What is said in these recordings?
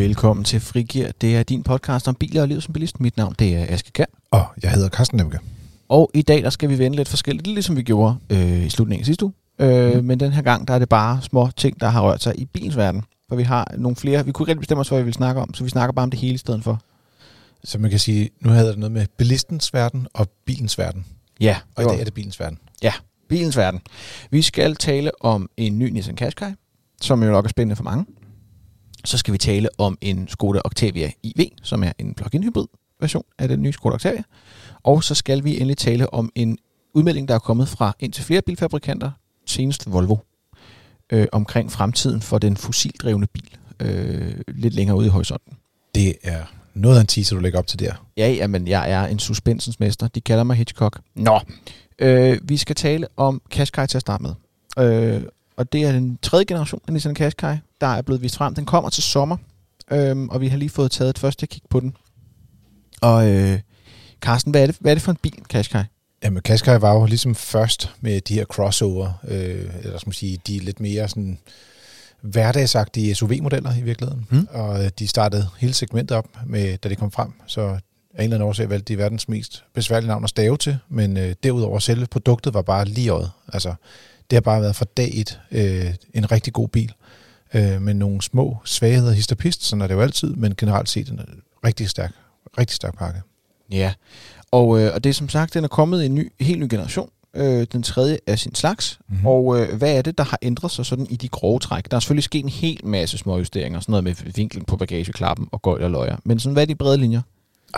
Velkommen til Frigir. Det er din podcast om biler og liv som bilist. Mit navn det er Aske Kær. Og jeg hedder Carsten Nemke. Og i dag der skal vi vende lidt forskelligt, lidt ligesom vi gjorde øh, i slutningen af sidste uge. Øh, mm. Men den her gang der er det bare små ting, der har rørt sig i bilens verden. For vi har nogle flere. Vi kunne ikke rigtig bestemme os for, hvad vi vil snakke om, så vi snakker bare om det hele i stedet for. Så man kan sige, nu hedder det noget med bilistens verden og bilens verden. Ja. Og i dag er det bilens verden. Ja, bilens verden. Vi skal tale om en ny Nissan Qashqai, som jo nok er spændende for mange. Så skal vi tale om en Skoda Octavia IV, som er en plug-in hybrid version af den nye Skoda Octavia. Og så skal vi endelig tale om en udmelding, der er kommet fra indtil flere bilfabrikanter, senest Volvo, øh, omkring fremtiden for den fossildrevne bil, øh, lidt længere ude i horisonten. Det er noget af en teaser, du lægger op til der. Ja, men jeg er en suspensensmester. De kalder mig Hitchcock. Nå, øh, vi skal tale om Qashqai til at starte med. Øh, og det er den tredje generation af Nissan Qashqai, der er blevet vist frem. Den kommer til sommer, øh, og vi har lige fået taget et første kig på den. Og øh, Carsten, hvad er, det, hvad er det for en bil, Qashqai? Jamen, Qashqai var jo ligesom først med de her crossover, øh, eller man sige, de lidt mere sådan hverdagsagtige SUV-modeller i virkeligheden. Mm. Og øh, de startede hele segmentet op, med, da det kom frem. Så af en eller anden årsag valgte de verdens mest besværlige navn at stave til, men øh, derudover selve produktet var bare lige øjet. Altså, det har bare været fra dag et øh, en rigtig god bil, øh, med nogle små svagheder histopist, sådan er det jo altid, men generelt set en rigtig stærk, rigtig stærk pakke. Ja, og, øh, og det er som sagt, den er kommet i en ny, helt ny generation, øh, den tredje af sin slags. Mm-hmm. Og øh, hvad er det, der har ændret sig sådan i de grove træk? Der er selvfølgelig sket en hel masse små justeringer, sådan noget med vinklen på bagageklappen og gøjl og løjer. Men sådan, hvad er de brede linjer?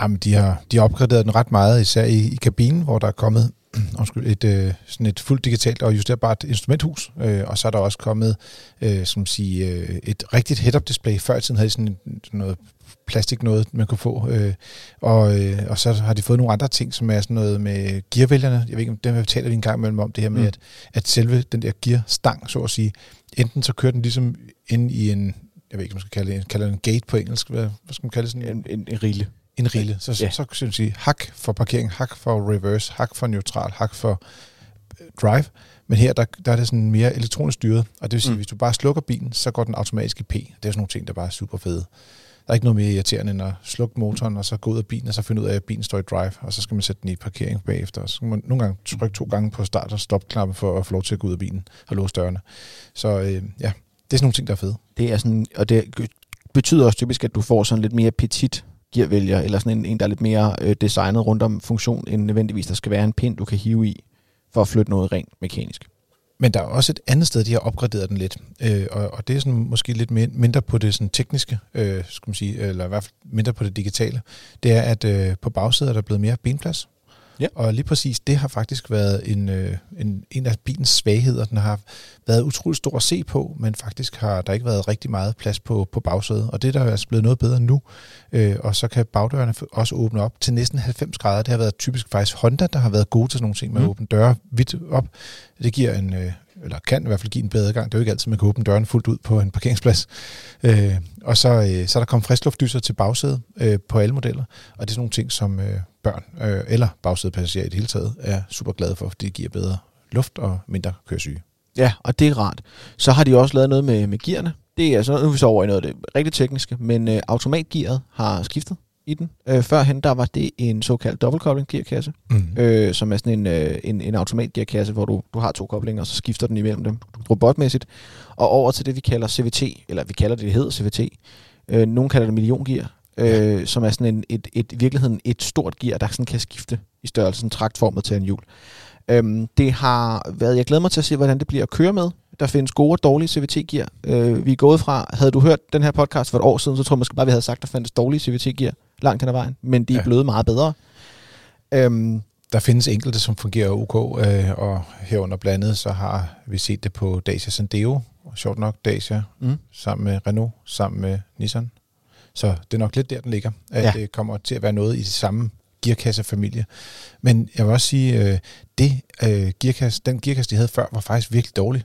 Jamen, de har, de har opgraderet den ret meget, især i, i kabinen, hvor der er kommet undskyld, et, øh, sådan et fuldt digitalt og justerbart instrumenthus, øh, og så er der også kommet øh, som sige, øh, et rigtigt head-up display. Før i tiden havde de sådan, noget plastik noget, man kunne få. Øh, og, øh, og så har de fået nogle andre ting, som er sådan noget med gearvælgerne. Jeg ved ikke, om dem taler vi en gang imellem om, det her med, mm. at, at selve den der gearstang, så at sige, enten så kører den ligesom ind i en, jeg ved ikke, om man skal kalde det, kalder det en gate på engelsk, hvad, hvad skal man kalde det? Sådan en, en, en rille en rille. Så, ja. så, så synes jeg hak for parkering, hak for reverse, hak for neutral, hak for øh, drive. Men her, der, der er det sådan mere elektronisk styret, og det vil sige, mm. hvis du bare slukker bilen, så går den automatisk i P. Det er sådan nogle ting, der bare er super fede. Der er ikke noget mere irriterende end at slukke motoren, og så gå ud af bilen, og så finde ud af, at bilen står i drive, og så skal man sætte den i parkering bagefter. Og så kan man nogle gange trykke to gange på start- og stopknappen for at få lov til at gå ud af bilen og låse dørene. Så øh, ja, det er sådan nogle ting, der er fede. Det er sådan, og det betyder også typisk, at du får sådan lidt mere petit gearvælger, eller sådan en, en der er lidt mere øh, designet rundt om funktion, end nødvendigvis der skal være en pind, du kan hive i, for at flytte noget rent mekanisk. Men der er også et andet sted, de har opgraderet den lidt, øh, og, og det er sådan måske lidt mindre på det sådan tekniske, øh, skal man sige, eller i hvert fald mindre på det digitale. Det er, at øh, på bagsædet er der blevet mere benplads. Ja. Og lige præcis det har faktisk været en, øh, en, en af bilens svagheder. Den har været utrolig stor at se på, men faktisk har der ikke været rigtig meget plads på, på bagsædet. Og det der er altså blevet noget bedre nu. Øh, og så kan bagdørene også åbne op til næsten 90 grader. Det har været typisk faktisk Honda, der har været gode til sådan nogle ting med mm. at åbne døre vidt op. Det giver en, øh, eller kan i hvert fald give en bedre adgang. Det er jo ikke altid, man kan åbne døren fuldt ud på en parkeringsplads. Øh, og så, øh, så er der kommet friskluftdyser til bagsædet øh, på alle modeller, og det er sådan nogle ting, som øh, børn øh, eller bagsædepassagerer i det hele taget er super glade for, fordi det giver bedre luft og mindre køresyge. Ja, og det er rart. Så har de også lavet noget med, med gearne. Det er sådan, nu er vi så over i noget af det rigtig tekniske, men øh, automatgearet har skiftet i den. Øh, førhen der var det en såkaldt dobbeltkobling gearkasse, mm. øh, som er sådan en, øh, en, en automatgearkasse, hvor du, du har to koblinger, og så skifter den imellem dem robotmæssigt. Og over til det, vi kalder CVT, eller vi kalder det, det hedder CVT. Øh, nogen kalder det milliongear, øh, som er sådan en, et, et, i virkeligheden et stort gear, der sådan kan skifte i størrelsen traktformet til en hjul. Øhm, det har været, jeg glæder mig til at se, hvordan det bliver at køre med. Der findes gode og dårlige CVT-gear. Øh, vi er gået fra, havde du hørt den her podcast for et år siden, så tror jeg måske bare, vi havde sagt, der fandtes dårlige CVT-gear langt hen ad vejen, men de er ja. blevet meget bedre. Øhm, der findes enkelte, som fungerer ok, øh, og herunder blandet, så har vi set det på Dacia Sandero, og sjovt nok Dacia, mm. sammen med Renault, sammen med Nissan. Så det er nok lidt der, den ligger, at ja. det kommer til at være noget i det samme gearkassefamilie. Men jeg vil også sige, øh, det øh, gearkasse, den gearkasse, de havde før, var faktisk virkelig dårlig.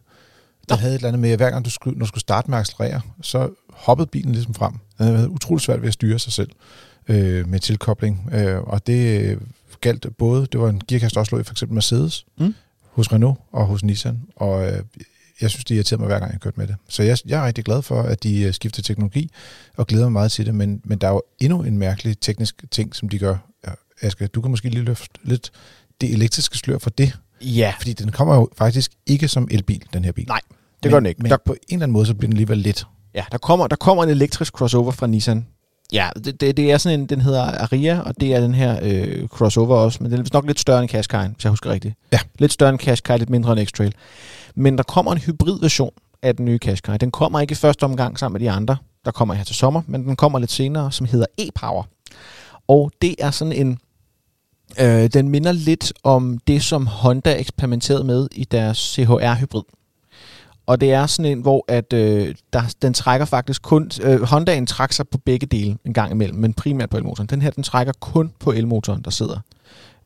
Den Nå. havde et eller andet med, at hver gang du skulle, når du skulle starte med at accelerere, så hoppede bilen ligesom frem. Den havde været utrolig svært ved at styre sig selv øh, med tilkobling. Øh, og det galt både, det var en gearkasse, der også lå i for eksempel Mercedes, mm. hos Renault og hos Nissan. Og øh, jeg synes, det irriterer mig hver gang, jeg har kørt med det. Så jeg, jeg er rigtig glad for, at de øh, skifter teknologi, og glæder mig meget til det, men, men der er jo endnu en mærkelig teknisk ting, som de gør. Asger, du kan måske lige løfte lidt det elektriske slør for det. Ja. Fordi den kommer jo faktisk ikke som elbil, den her bil. Nej, det men, gør den ikke. Men Der, på en eller anden måde, så bliver den alligevel lidt. ja, der kommer, der kommer en elektrisk crossover fra Nissan. Ja, det, det, det er sådan en, den hedder Aria, og det er den her øh, crossover også, men den er nok lidt større end Qashqai'en, hvis jeg husker rigtigt. Ja. Lidt større end Qashqai, lidt mindre end X-Trail. Men der kommer en hybridversion af den nye Qashqai. Den kommer ikke i første omgang sammen med de andre, der kommer her til sommer, men den kommer lidt senere, som hedder e-Power. Og det er sådan en... Øh, den minder lidt om det, som Honda eksperimenterede med i deres CHR-hybrid. Og det er sådan en, hvor at, øh, der, den trækker faktisk kun... Øh, Hondaen trækker sig på begge dele en gang imellem, men primært på elmotoren. Den her, den trækker kun på elmotoren, der sidder.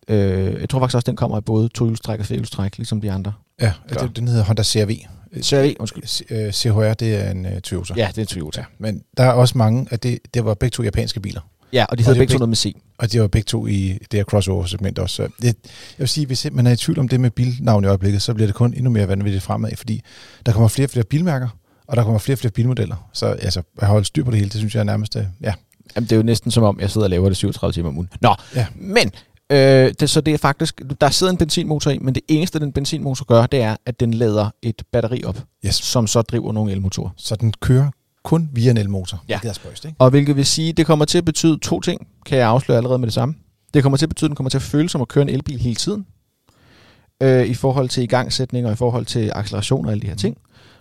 Øh, jeg tror faktisk også, den kommer i både tohjulstræk og firehjulstræk, ligesom de andre. Ja, Gør. den, hedder Honda CRV. CRV, undskyld. C- øh, CHR, det er en uh, Toyota. Ja, det er en Toyota. Ja, men der er også mange, at det, det var begge to japanske biler. Ja, og de hedder det er begge to begge- noget med C. Og de var begge to i det her crossover-segment også. Så det, jeg vil sige, hvis man er i tvivl om det med bilnavn i øjeblikket, så bliver det kun endnu mere vanvittigt fremad, fordi der kommer flere og flere bilmærker, og der kommer flere og flere bilmodeller. Så altså, at holde styr på det hele, det synes jeg er nærmest, øh, ja. Jamen, det er jo næsten som om, jeg sidder og laver det 37 timer om ugen. Nå, Ja. men... Øh, det, så det er faktisk, der sidder en benzinmotor i, men det eneste, den benzinmotor gør, det er, at den lader et batteri op, Yes. som så driver nogle elmotorer. Så den kører kun via en elmotor. Ja. Det er spøjst, ikke? Og hvilket vil sige, det kommer til at betyde to ting, kan jeg afsløre allerede med det samme. Det kommer til at betyde, at den kommer til at føle som at køre en elbil hele tiden. Øh, I forhold til igangsætning og i forhold til acceleration og alle de her ting.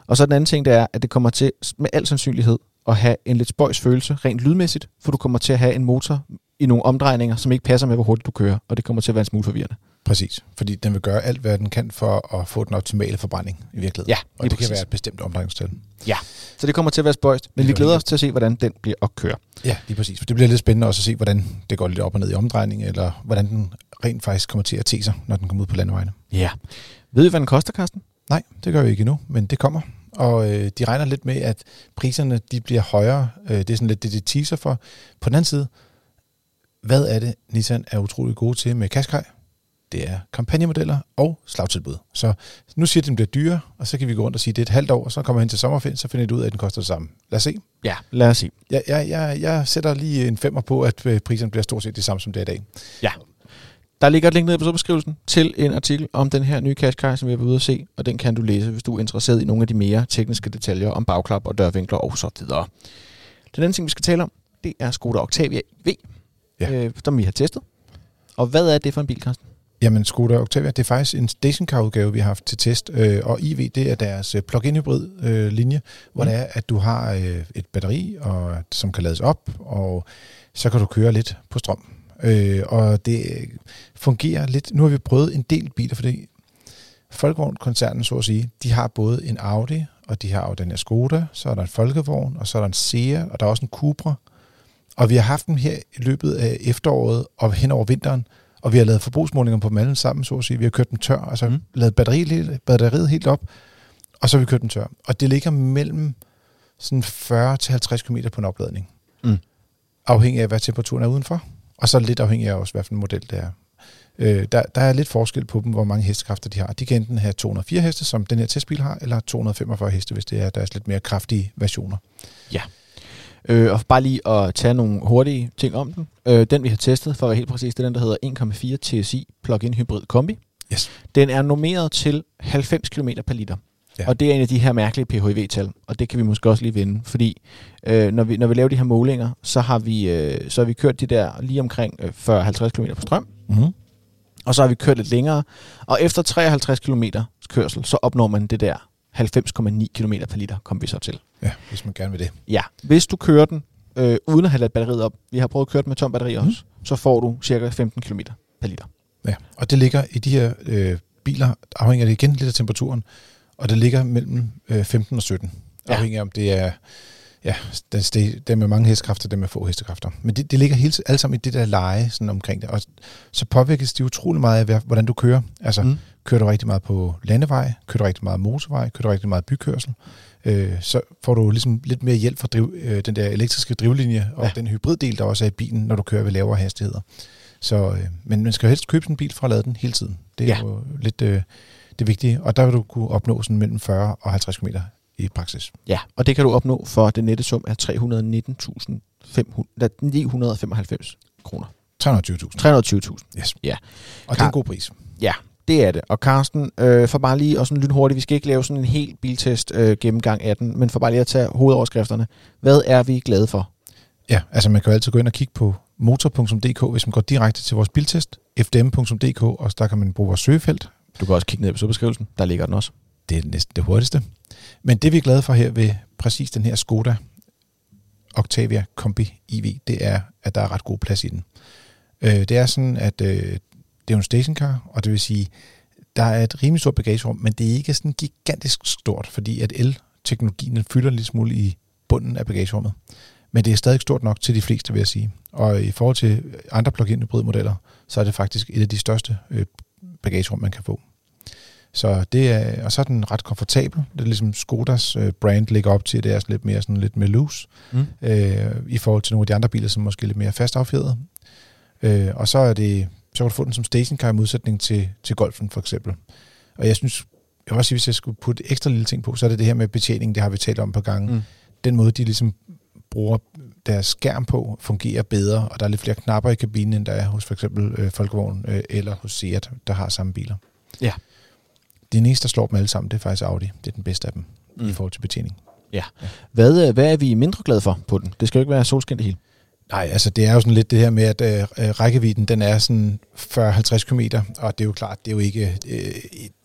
Og så den anden ting, det er, at det kommer til med al sandsynlighed at have en lidt spøjs følelse, rent lydmæssigt, for du kommer til at have en motor i nogle omdrejninger, som ikke passer med, hvor hurtigt du kører, og det kommer til at være en smule forvirrende. Præcis. Fordi den vil gøre alt, hvad den kan for at få den optimale forbrænding i virkeligheden. Ja, og det præcis. kan være et bestemt omdrejningstal. Så det kommer til at være spøjst, men vi glæder os til at se, hvordan den bliver at køre. Ja, lige præcis. For det bliver lidt spændende også at se, hvordan det går lidt op og ned i omdrejning, eller hvordan den rent faktisk kommer til at te sig, når den kommer ud på landevejene. Ja. Ved I, hvad den koster, Carsten? Nej, det gør vi ikke endnu, men det kommer. Og øh, de regner lidt med, at priserne de bliver højere. Øh, det er sådan lidt det, de teaser for. På den anden side, hvad er det, Nissan er utrolig gode til med Qashqai? Det er kampagnemodeller og slagtilbud. Så nu siger de, at den bliver dyrere, og så kan vi gå rundt og sige, at det er et halvt år, og så kommer hen til sommerferien, så finder de ud af, at den koster det samme. Lad os se. Ja, lad os se. Jeg, jeg, jeg, jeg sætter lige en femmer på, at øh, priserne bliver stort set det samme, som det er i dag. Der ligger et link nede på beskrivelsen til en artikel om den her nye Qashqai, som vi har været ude at se, og den kan du læse, hvis du er interesseret i nogle af de mere tekniske detaljer om bagklap og dørvinkler og så videre. Den anden ting, vi skal tale om, det er Skoda Octavia V, Ja. øh, som vi har testet. Og hvad er det for en bil, Carsten? Jamen, Skoda Octavia, det er faktisk en stationcar-udgave, vi har haft til test, øh, og IV, det er deres øh, plug-in hybrid øh, linje, hvor Mm. det er, at du har øh, et batteri, og, som kan lades op, og så kan du køre lidt på strøm. Øh, og det øh, fungerer lidt, nu har vi prøvet en del biler, fordi Folkevogn-koncernen, så at sige, de har både en Audi, og de har jo den her Skoda, så er der en Folkevogn, og så er der en Seat, og der er også en Cupra. Og vi har haft dem her i løbet af efteråret og hen over vinteren, og vi har lavet forbrugsmålinger på dem alle sammen, så at sige. Vi har kørt dem tør, altså Mm. lavet batteriet, batteriet helt op, og så har vi kørt dem tør. Og det ligger mellem sådan 40-50 km på en opladning. Mm. Afhængig af, hvad temperaturen er udenfor. Og så lidt afhængig af også, hvad for en model det er. Øh, der, der er lidt forskel på dem, hvor mange hestekræfter de har. De kan enten have 204 heste, som den her testbil har, eller 245 heste, hvis det er deres lidt mere kraftige versioner. Øh, og bare lige at tage nogle hurtige ting om den. Øh, den vi har testet, for at være helt præcis, det er den, der hedder 1,4 TSI plug-in hybrid kombi. Yes. Den er normeret til 90 km per liter. Ja. Og det er en af de her mærkelige PHEV-tal, og det kan vi måske også lige vinde, fordi øh, når, vi, når vi laver de her målinger, så har vi, øh, så har vi kørt de der lige omkring øh, 40-50 km på strøm, Mm-hmm. og så har vi kørt lidt længere, og efter 53 km kørsel, så opnår man det der 90,9 km per liter, kom vi så til. Ja, hvis man gerne vil det. Ja, hvis du kører den øh, uden at have ladt batteriet op, vi har prøvet at køre den med tom batteri også, så får du cirka 15 km per liter. Ja, og det ligger i de her øh, biler, afhængig af det igen lidt af temperaturen, og det ligger mellem øh, 15 og 17. Ja. Afhængig af om det er ja, den, det, dem med mange hestekræfter, dem med få hestekræfter. Men det, det ligger hele, alle sammen i det der leje sådan omkring det. Og så påvirkes de utrolig meget af, hvordan du kører. Altså, Mm. kører du rigtig meget på landevej, kører du rigtig meget motorvej, kører du rigtig meget bykørsel, øh, så får du ligesom lidt mere hjælp fra driv, øh, den der elektriske drivlinje og Ja. den hybriddel, der også er i bilen, når du kører ved lavere hastigheder. Så, øh, men man skal jo helst købe sådan en bil for at lade den hele tiden. Det er ja. jo lidt... Øh, det vigtige, og der vil du kunne opnå sådan mellem 40 og 50 km i praksis. Ja, og det kan du opnå for den nette sum af 319.995 kroner. 320.000. 320.000. Yes. Ja. Og det er en god pris. Ja, det er det. Og Carsten, øh, for bare lige og sådan lynhurtigt, vi skal ikke lave sådan en helt biltest øh, gennemgang af den, men for bare lige at tage hovedoverskrifterne. Hvad er vi glade for? Ja, altså man kan jo altid gå ind og kigge på motor.dk, hvis man går direkte til vores biltest, fdm.dk, og der kan man bruge vores søgefelt. Du kan også kigge ned på beskrivelsen, der ligger den også. Det er næsten det hurtigste. Men det vi er glade for her ved præcis den her Skoda Octavia Kombi EV, det er, at der er ret god plads i den. Øh, det er sådan, at øh, det er jo en stationcar, og det vil sige, der er et rimelig stort bagagerum, men det er ikke sådan gigantisk stort, fordi at el-teknologien fylder lidt smule i bunden af bagagerummet. Men det er stadig stort nok til de fleste, vil jeg sige. Og i forhold til andre plug-in hybridmodeller, så er det faktisk et af de største øh, bagagerum, man kan få. Så det er, og så er den ret komfortabel. Det er ligesom Skodas øh, brand ligger op til, det er lidt mere sådan lidt mere loose, mm. øh, i forhold til nogle af de andre biler, som måske er lidt mere fast affjedret. Øh, og så er det, så kan du få den som stationcar i modsætning til, til Golfen for eksempel. Og jeg synes, jeg vil også sige, hvis jeg skulle putte ekstra lille ting på, så er det det her med betjening, det har vi talt om på gange. Mm. Den måde, de ligesom bruger deres skærm på, fungerer bedre, og der er lidt flere knapper i kabinen, end der er hos for eksempel øh, Folkevogn øh, eller hos Seat, der har samme biler. Ja. Det eneste, der slår dem alle sammen, det er faktisk Audi. Det er den bedste af dem mm. i forhold til betjening. Ja. Hvad, øh, hvad er vi mindre glade for på den? Det skal jo ikke være solskin det hele. Nej, altså det er jo sådan lidt det her med, at øh, øh rækkevidden den er sådan 40-50 km, og det er jo klart, det er jo ikke, øh,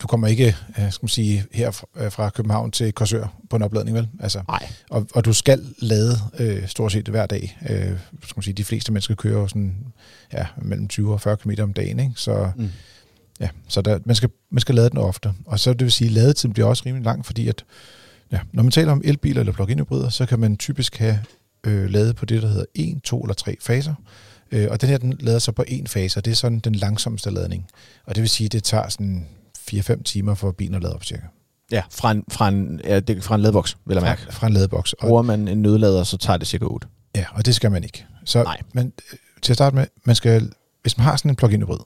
du kommer ikke, øh, skal man sige, her fra, øh, fra København til Korsør på en opladning, vel? Altså, Nej. Og, og du skal lade øh, stort set hver dag. Øh, skal man sige, de fleste mennesker kører jo sådan, ja, mellem 20 og 40 km om dagen, ikke? Så, mm. Ja, så der, man, skal, man skal lade den ofte. Og så det vil sige, at ladetiden bliver også rimelig lang, fordi at, ja, når man taler om elbiler eller plug-in hybrider, så kan man typisk have øh, lavet på det, der hedder 1, 2 eller 3 faser. Øh, og den her, den lader sig på en fase, og det er sådan den langsomste ladning. Og det vil sige, at det tager sådan 4-5 timer for bilen at lade op cirka. Ja, fra en, fra en, ja, det, fra en ladeboks, vil jeg mærke. Fra, fra en ladeboks. Bruger man en nødlader, så tager det cirka 8. Ja, og det skal man ikke. Så, Nej. Men øh, til at starte med, man skal, hvis man har sådan en plug-in hybrid,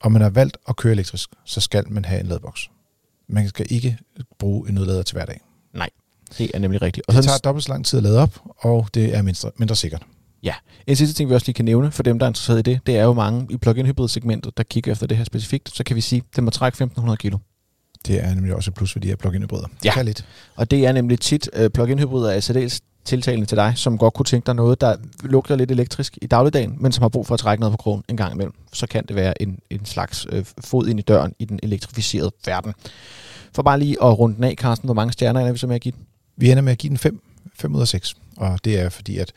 og man har valgt at køre elektrisk, så skal man have en ladeboks. Man skal ikke bruge en nødlader til hverdag. Nej. Det er nemlig rigtigt. Og det tager dobbelt så lang tid at lade op, og det er mindre, mindre sikkert. Ja. En sidste ting, vi også lige kan nævne for dem, der er interesseret i det, det er jo mange i plug-in hybrid segmentet, der kigger efter det her specifikt. Så kan vi sige, at den må trække 1500 kilo. Det er nemlig også et plus for de her plug-in hybrider. Ja, kan lidt. og det er nemlig tit uh, plug-in hybrider er særdeles tiltalende til dig, som godt kunne tænke dig noget, der lugter lidt elektrisk i dagligdagen, men som har brug for at trække noget på krogen en gang imellem. Så kan det være en, en slags øh, fod ind i døren i den elektrificerede verden. For bare lige at runde den af, Carsten, hvor mange stjerner er vi så med at give den? Vi ender med at give den 5, 5 ud af 6, og det er fordi, at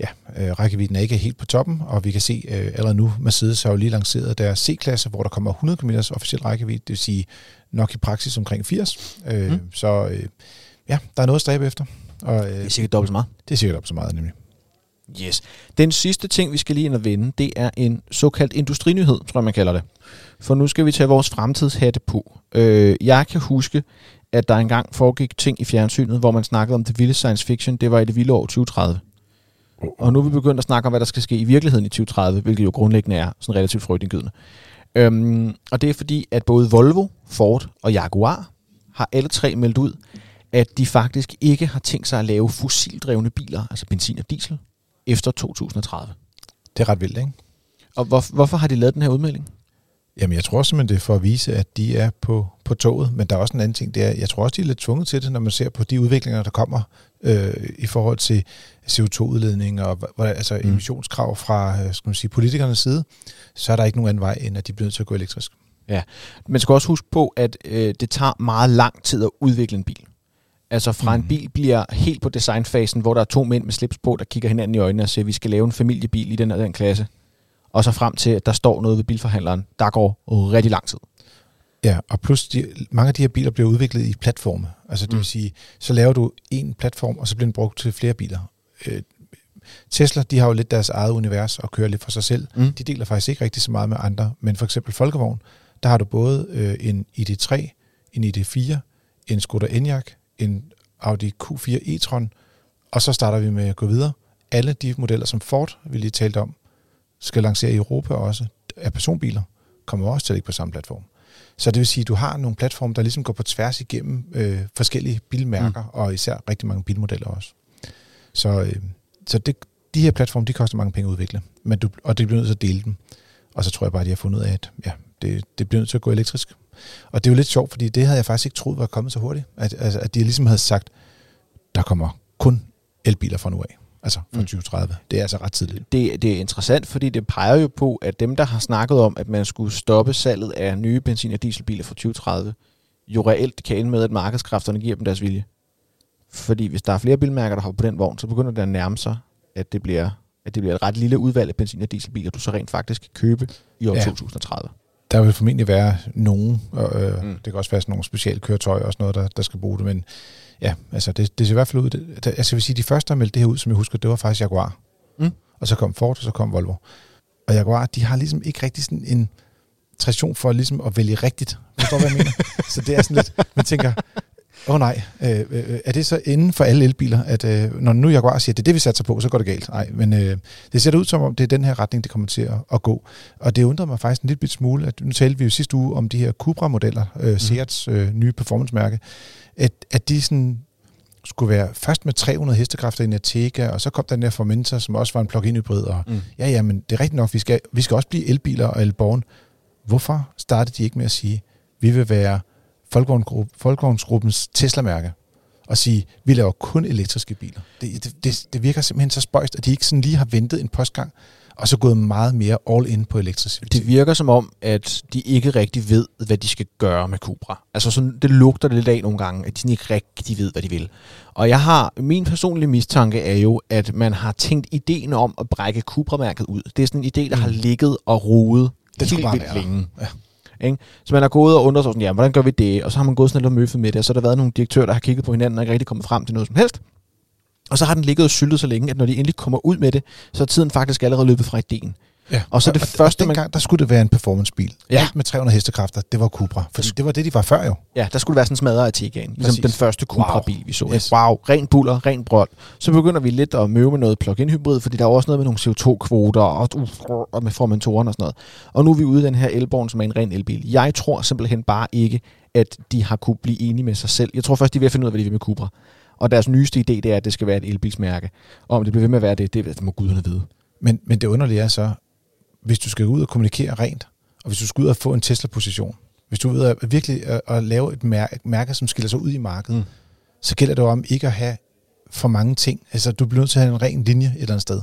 ja, øh, rækkevidden er ikke helt på toppen, og vi kan se øh, allerede nu, Mercedes har jo lige lanceret deres C-klasse, hvor der kommer 100 km officiel rækkevidde, det vil sige nok i praksis omkring 80. Øh, mm. Så øh, ja, der er noget at stræbe efter. Og, øh, det er sikkert dobbelt så meget. Det er sikkert dobbelt så meget, nemlig. Yes. Den sidste ting, vi skal lige ind og vende, det er en såkaldt industrinyhed, tror jeg, man kalder det. For nu skal vi tage vores fremtidshatte på. Øh, jeg kan huske, at der engang foregik ting i fjernsynet, hvor man snakkede om det vilde science fiction. Det var i det vilde år 2030. Og nu er vi begyndt at snakke om, hvad der skal ske i virkeligheden i 2030, hvilket jo grundlæggende er sådan relativt frygtindgydende. Øhm, og det er fordi, at både Volvo, Ford og Jaguar har alle tre meldt ud, at de faktisk ikke har tænkt sig at lave fossildrevne biler, altså benzin og diesel, efter 2030. Det er ret vildt, ikke? Og hvor, hvorfor har de lavet den her udmelding? Jamen, jeg tror simpelthen, det er for at vise, at de er på, på toget. Men der er også en anden ting, det er, jeg tror også, de er lidt tvunget til det, når man ser på de udviklinger, der kommer øh, i forhold til CO2-udledning og hvor, altså mm. emissionskrav fra øh, skal man sige, politikernes side, så er der ikke nogen anden vej, end at de bliver nødt til at gå elektrisk. Ja, man skal også huske på, at øh, det tager meget lang tid at udvikle en bil. Altså fra mm. en bil bliver helt på designfasen, hvor der er to mænd med slips på, der kigger hinanden i øjnene og siger, at vi skal lave en familiebil i den og den klasse og så frem til, at der står noget ved bilforhandleren, der går rigtig lang tid. Ja, og plus de, mange af de her biler bliver udviklet i platforme. Altså det mm. vil sige, så laver du en platform, og så bliver den brugt til flere biler. Øh, Tesla, de har jo lidt deres eget univers og kører lidt for sig selv. Mm. De deler faktisk ikke rigtig så meget med andre. Men for eksempel Folkevogn, der har du både øh, en ID3, en ID4, en Skoda Enyaq, en Audi Q4 e-tron, og så starter vi med at gå videre. Alle de modeller, som Ford, vi lige talte om, skal lancere i Europa også, af personbiler, kommer også til at ligge på samme platform. Så det vil sige, at du har nogle platforme, der ligesom går på tværs igennem øh, forskellige bilmærker, mm. og især rigtig mange bilmodeller også. Så, øh, så det, de her platforme, de koster mange penge at udvikle, men du, og det bliver nødt til at dele dem. Og så tror jeg bare, at de har fundet ud af, at ja, det, det bliver nødt til at gå elektrisk. Og det er jo lidt sjovt, fordi det havde jeg faktisk ikke troet var kommet så hurtigt. At, altså, at de ligesom havde sagt, der kommer kun elbiler fra nu af. Altså fra 2030. Mm. Det er altså ret tidligt. Det, det er interessant, fordi det peger jo på, at dem, der har snakket om, at man skulle stoppe salget af nye benzin- og dieselbiler fra 2030, jo reelt kan ende med, at markedskræfterne giver dem deres vilje. Fordi hvis der er flere bilmærker, der har på den vogn, så begynder det at nærme sig, at det bliver, at det bliver et ret lille udvalg af benzin- og dieselbiler, du så rent faktisk kan købe i år ja. 2030. Der vil formentlig være nogen, og øh, mm. det kan også være sådan nogle specielle køretøjer og sådan noget, der, der skal bruge det, men ja, altså det, det ser i hvert fald ud, det, det, altså jeg vil sige, de første, der meldte det her ud, som jeg husker, det var faktisk Jaguar. Mm. Og så kom Ford, og så kom Volvo. Og Jaguar, de har ligesom ikke rigtig sådan en tradition for ligesom at vælge rigtigt. Forstår du, hvad jeg mener? så det er sådan lidt, man tænker, Åh oh, nej, øh, øh, er det så inden for alle elbiler, at øh, når nu Jaguar siger, at det er det, vi satser på, så går det galt? Nej, men øh, det ser ud som om, det er den her retning, det kommer til at, at gå. Og det undrer mig faktisk en lille smule, at nu talte vi jo sidste uge om de her Cupra-modeller, øh, mhm. Seats øh, nye performance-mærke, at, at de sådan skulle være først med 300 hestekræfter i en Arteca, og så kom den der Formentor, som også var en plug-in hybrid, og mm. ja, ja, men det er rigtigt nok, vi skal, vi skal også blive elbiler og elborn. Hvorfor startede de ikke med at sige, vi vil være Folkevognsgruppens Tesla-mærke og sige, vi laver kun elektriske biler. Det, det, det, det virker simpelthen så spøjst, at de ikke sådan lige har ventet en postgang, og så gået meget mere all in på elektricitet. Det virker som om, at de ikke rigtig ved, hvad de skal gøre med Cupra. Altså sådan, det lugter det lidt af nogle gange, at de ikke rigtig ved, hvad de vil. Og jeg har, min personlige mistanke er jo, at man har tænkt ideen om at brække Cupra-mærket ud. Det er sådan en idé, der mm. har ligget og rodet det helt vildt længe. Ja. Ikke? Så man har gået og undret sig sådan, ja, hvordan gør vi det? Og så har man gået sådan lidt og møffet med det, og så har der været nogle direktører, der har kigget på hinanden og ikke rigtig kommet frem til noget som helst. Og så har den ligget og syltet så længe, at når de endelig kommer ud med det, så er tiden faktisk allerede løbet fra ideen. Ja. Og så det og, første, og dengang, man... der skulle det være en performancebil. Ja. Alt med 300 hestekræfter, det var Cupra. For det var det, de var før jo. Ja, der skulle være sådan en smadret Artegaen. Ligesom Præcis. den første Cupra-bil, wow. vi så. Yes. Wow, ren buller, ren brød. Så begynder vi lidt at møve med noget plug-in hybrid, fordi der er også noget med nogle CO2-kvoter og, og med formatoren og sådan noget. Og nu er vi ude i den her elborn, som er en ren elbil. Jeg tror simpelthen bare ikke, at de har kunne blive enige med sig selv. Jeg tror først, de er ved at finde ud af, hvad de vil med Cupra. Og deres nyeste idé, det er, at det skal være et elbilsmærke. Og om det bliver ved med at være det, det, det må guderne vide. Men, men det underlige er så, hvis du skal ud og kommunikere rent, og hvis du skal ud og få en Tesla-position, hvis du ude at virkelig at, at lave et mærke, mærke, som skiller sig ud i markedet, mm. så gælder det om ikke at have for mange ting. Altså, du bliver nødt til at have en ren linje et eller andet sted.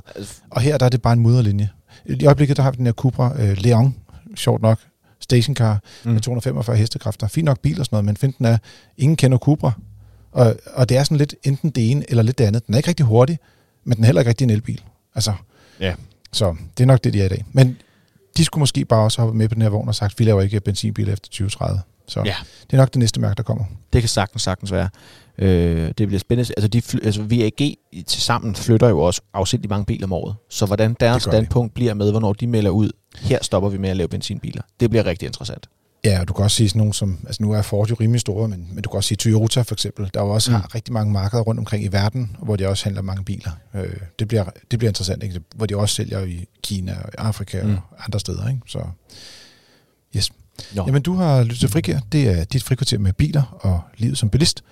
Og her der er det bare en mudderlinje. I øjeblikket der har vi den her Cupra uh, Leon, sjovt nok, stationcar mm. med 245 hestekræfter. Fint nok bil og sådan noget, men find den er, ingen kender Cupra. Og, og det er sådan lidt enten det ene eller lidt det andet. Den er ikke rigtig hurtig, men den er heller ikke rigtig en elbil. Altså, ja. Så det er nok det, de er i dag. Men de skulle måske bare også hoppe med på den her vogn og sagt, vi laver ikke benzinbiler efter 2030. Så ja. det er nok det næste mærke, der kommer. Det kan sagtens, sagtens være. Øh, det bliver spændende. Altså, de fly, altså VAG til sammen flytter jo også afsindelig mange biler om året. Så hvordan deres standpunkt de. bliver med, hvornår de melder ud, her stopper vi med at lave benzinbiler. Det bliver rigtig interessant. Ja, og du kan også sige sådan nogle som, altså nu er Ford jo rimelig store, men, men du kan også sige Toyota for eksempel, der jo også mm. har rigtig mange markeder rundt omkring i verden, hvor de også handler mange biler. Øh, det, bliver, det bliver interessant, ikke? hvor de også sælger i Kina og Afrika mm. og andre steder. Ikke? Så yes. Jo. Jamen du har lyttet til Frikær, det er dit frikvarter med biler og livet som bilist.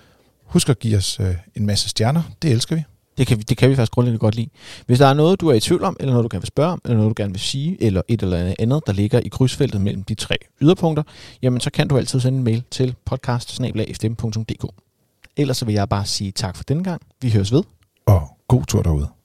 Husk at give os øh, en masse stjerner, det elsker vi. Det kan, vi, det kan vi faktisk grundlæggende godt lide. Hvis der er noget, du er i tvivl om, eller noget, du gerne vil spørge om, eller noget, du gerne vil sige, eller et eller andet, der ligger i krydsfeltet mellem de tre yderpunkter, jamen så kan du altid sende en mail til podcast Ellers så vil jeg bare sige tak for denne gang. Vi høres ved. Og god tur derude.